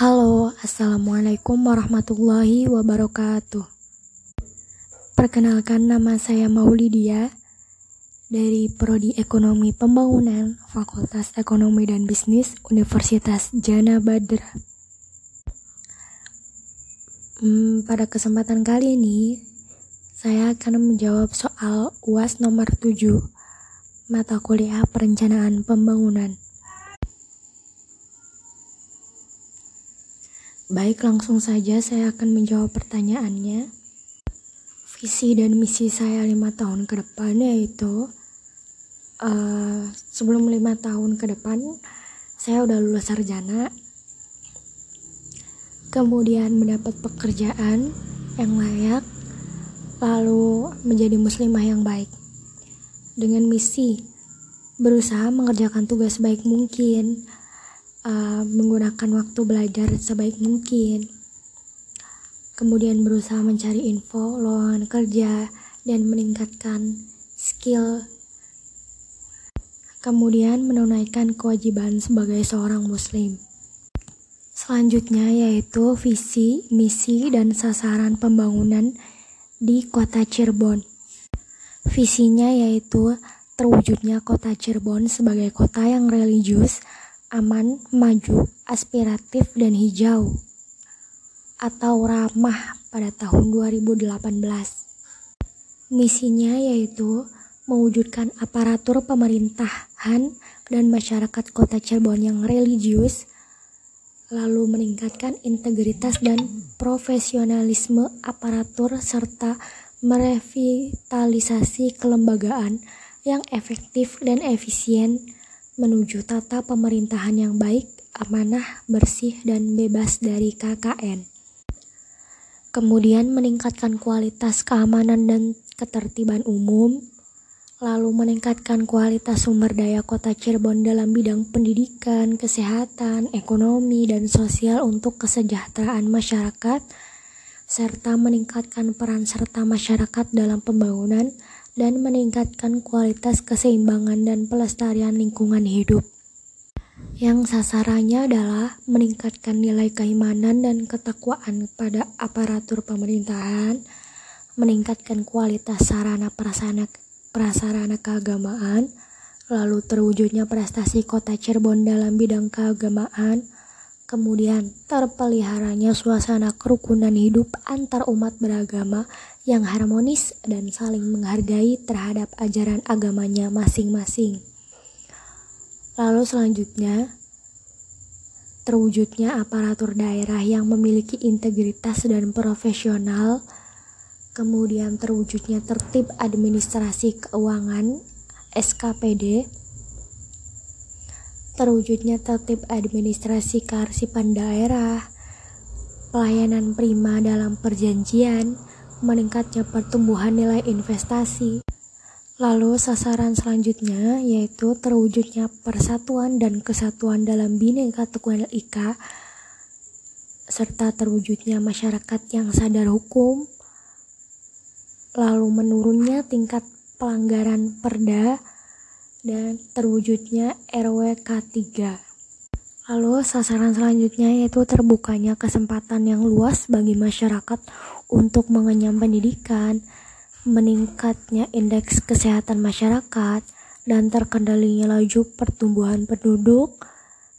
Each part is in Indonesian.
Halo, Assalamualaikum warahmatullahi wabarakatuh. Perkenalkan nama saya Maulidia dari Prodi Ekonomi Pembangunan Fakultas Ekonomi dan Bisnis Universitas Jana Badra. Hmm, pada kesempatan kali ini, saya akan menjawab soal UAS nomor 7 mata kuliah perencanaan pembangunan. Baik, langsung saja saya akan menjawab pertanyaannya. Visi dan misi saya lima tahun ke depan yaitu uh, sebelum lima tahun ke depan saya udah lulus sarjana, kemudian mendapat pekerjaan yang layak, lalu menjadi muslimah yang baik. Dengan misi berusaha mengerjakan tugas baik mungkin, uh, menggunakan waktu belajar sebaik mungkin, kemudian berusaha mencari info lowongan kerja dan meningkatkan skill, kemudian menunaikan kewajiban sebagai seorang Muslim. Selanjutnya yaitu visi, misi, dan sasaran pembangunan di kota Cirebon. Visinya yaitu terwujudnya kota Cirebon sebagai kota yang religius, aman, maju, aspiratif, dan hijau atau ramah pada tahun 2018. Misinya yaitu mewujudkan aparatur pemerintahan dan masyarakat kota Cirebon yang religius, lalu meningkatkan integritas dan profesionalisme aparatur serta merevitalisasi kelembagaan yang efektif dan efisien menuju tata pemerintahan yang baik, amanah, bersih, dan bebas dari KKN. Kemudian meningkatkan kualitas keamanan dan ketertiban umum, lalu meningkatkan kualitas sumber daya kota Cirebon dalam bidang pendidikan, kesehatan, ekonomi, dan sosial untuk kesejahteraan masyarakat, serta meningkatkan peran serta masyarakat dalam pembangunan dan meningkatkan kualitas keseimbangan dan pelestarian lingkungan hidup. Yang sasarannya adalah meningkatkan nilai keimanan dan ketakwaan pada aparatur pemerintahan, meningkatkan kualitas sarana prasarana, prasarana keagamaan, lalu terwujudnya prestasi kota Cirebon dalam bidang keagamaan, kemudian terpeliharanya suasana kerukunan hidup antar umat beragama yang harmonis dan saling menghargai terhadap ajaran agamanya masing-masing. Lalu selanjutnya, terwujudnya aparatur daerah yang memiliki integritas dan profesional, kemudian terwujudnya tertib administrasi keuangan SKPD, terwujudnya tertib administrasi kearsipan daerah, pelayanan prima dalam perjanjian, meningkatnya pertumbuhan nilai investasi. Lalu sasaran selanjutnya yaitu terwujudnya persatuan dan kesatuan dalam Bhinneka Tunggal Ika serta terwujudnya masyarakat yang sadar hukum, lalu menurunnya tingkat pelanggaran perda dan terwujudnya RW K3. Lalu sasaran selanjutnya yaitu terbukanya kesempatan yang luas bagi masyarakat untuk mengenyam pendidikan, meningkatnya indeks kesehatan masyarakat, dan terkendalinya laju pertumbuhan penduduk,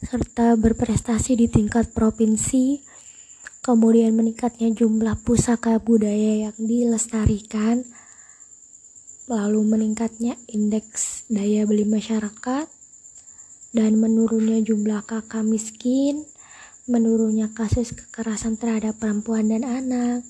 serta berprestasi di tingkat provinsi, kemudian meningkatnya jumlah pusaka budaya yang dilestarikan, lalu meningkatnya indeks daya beli masyarakat, dan menurunnya jumlah kakak miskin, menurunnya kasus kekerasan terhadap perempuan dan anak,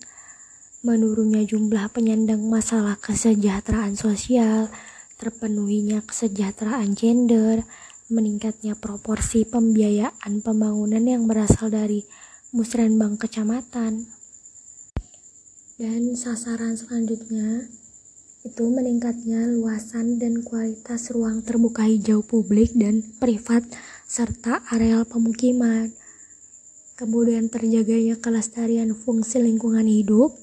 menurunnya jumlah penyandang masalah kesejahteraan sosial, terpenuhinya kesejahteraan gender, meningkatnya proporsi pembiayaan pembangunan yang berasal dari musrenbang kecamatan. Dan sasaran selanjutnya itu meningkatnya luasan dan kualitas ruang terbuka hijau publik dan privat serta areal pemukiman. Kemudian terjaganya kelestarian fungsi lingkungan hidup,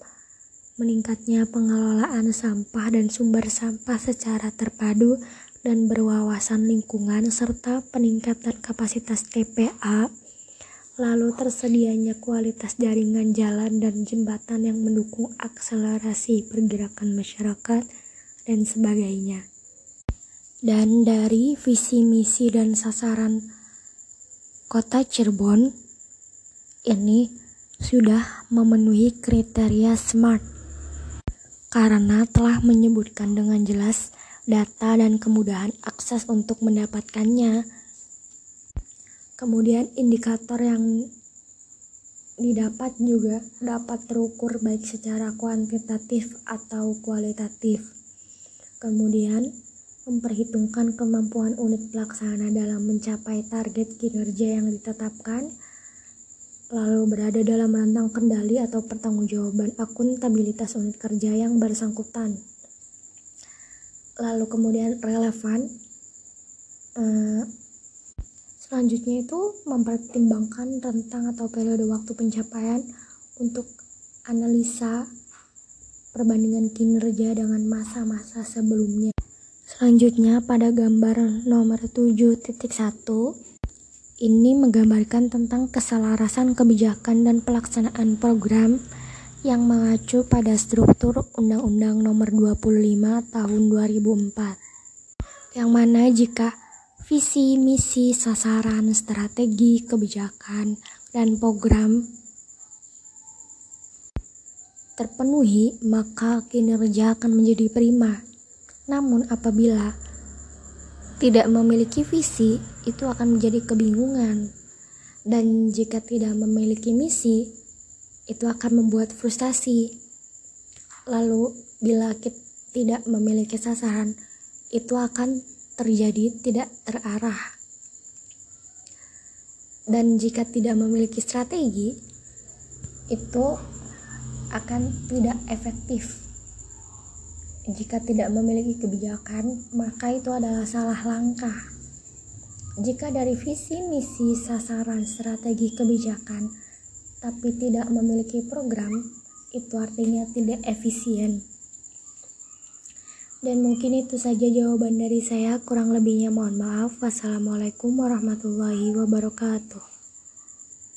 meningkatnya pengelolaan sampah dan sumber sampah secara terpadu dan berwawasan lingkungan serta peningkatan kapasitas TPA, lalu tersedianya kualitas jaringan jalan dan jembatan yang mendukung akselerasi pergerakan masyarakat, dan sebagainya. Dan dari visi misi dan sasaran kota Cirebon ini sudah memenuhi kriteria SMART karena telah menyebutkan dengan jelas data dan kemudahan akses untuk mendapatkannya. Kemudian indikator yang didapat juga dapat terukur baik secara kuantitatif atau kualitatif. Kemudian memperhitungkan kemampuan unit pelaksana dalam mencapai target kinerja yang ditetapkan lalu berada dalam rentang kendali atau pertanggungjawaban akuntabilitas unit kerja yang bersangkutan. Lalu kemudian relevan. Eh, selanjutnya itu mempertimbangkan rentang atau periode waktu pencapaian untuk analisa perbandingan kinerja dengan masa-masa sebelumnya. Selanjutnya pada gambar nomor 7.1 ini menggambarkan tentang keselarasan kebijakan dan pelaksanaan program yang mengacu pada struktur Undang-Undang Nomor 25 Tahun 2004. Yang mana jika visi, misi, sasaran, strategi, kebijakan, dan program terpenuhi, maka kinerja akan menjadi prima. Namun apabila tidak memiliki visi itu akan menjadi kebingungan. Dan jika tidak memiliki misi, itu akan membuat frustasi. Lalu bila kita tidak memiliki sasaran, itu akan terjadi tidak terarah. Dan jika tidak memiliki strategi, itu akan tidak efektif. Jika tidak memiliki kebijakan, maka itu adalah salah langkah. Jika dari visi, misi, sasaran, strategi kebijakan, tapi tidak memiliki program, itu artinya tidak efisien. Dan mungkin itu saja jawaban dari saya. Kurang lebihnya mohon maaf. Wassalamualaikum warahmatullahi wabarakatuh.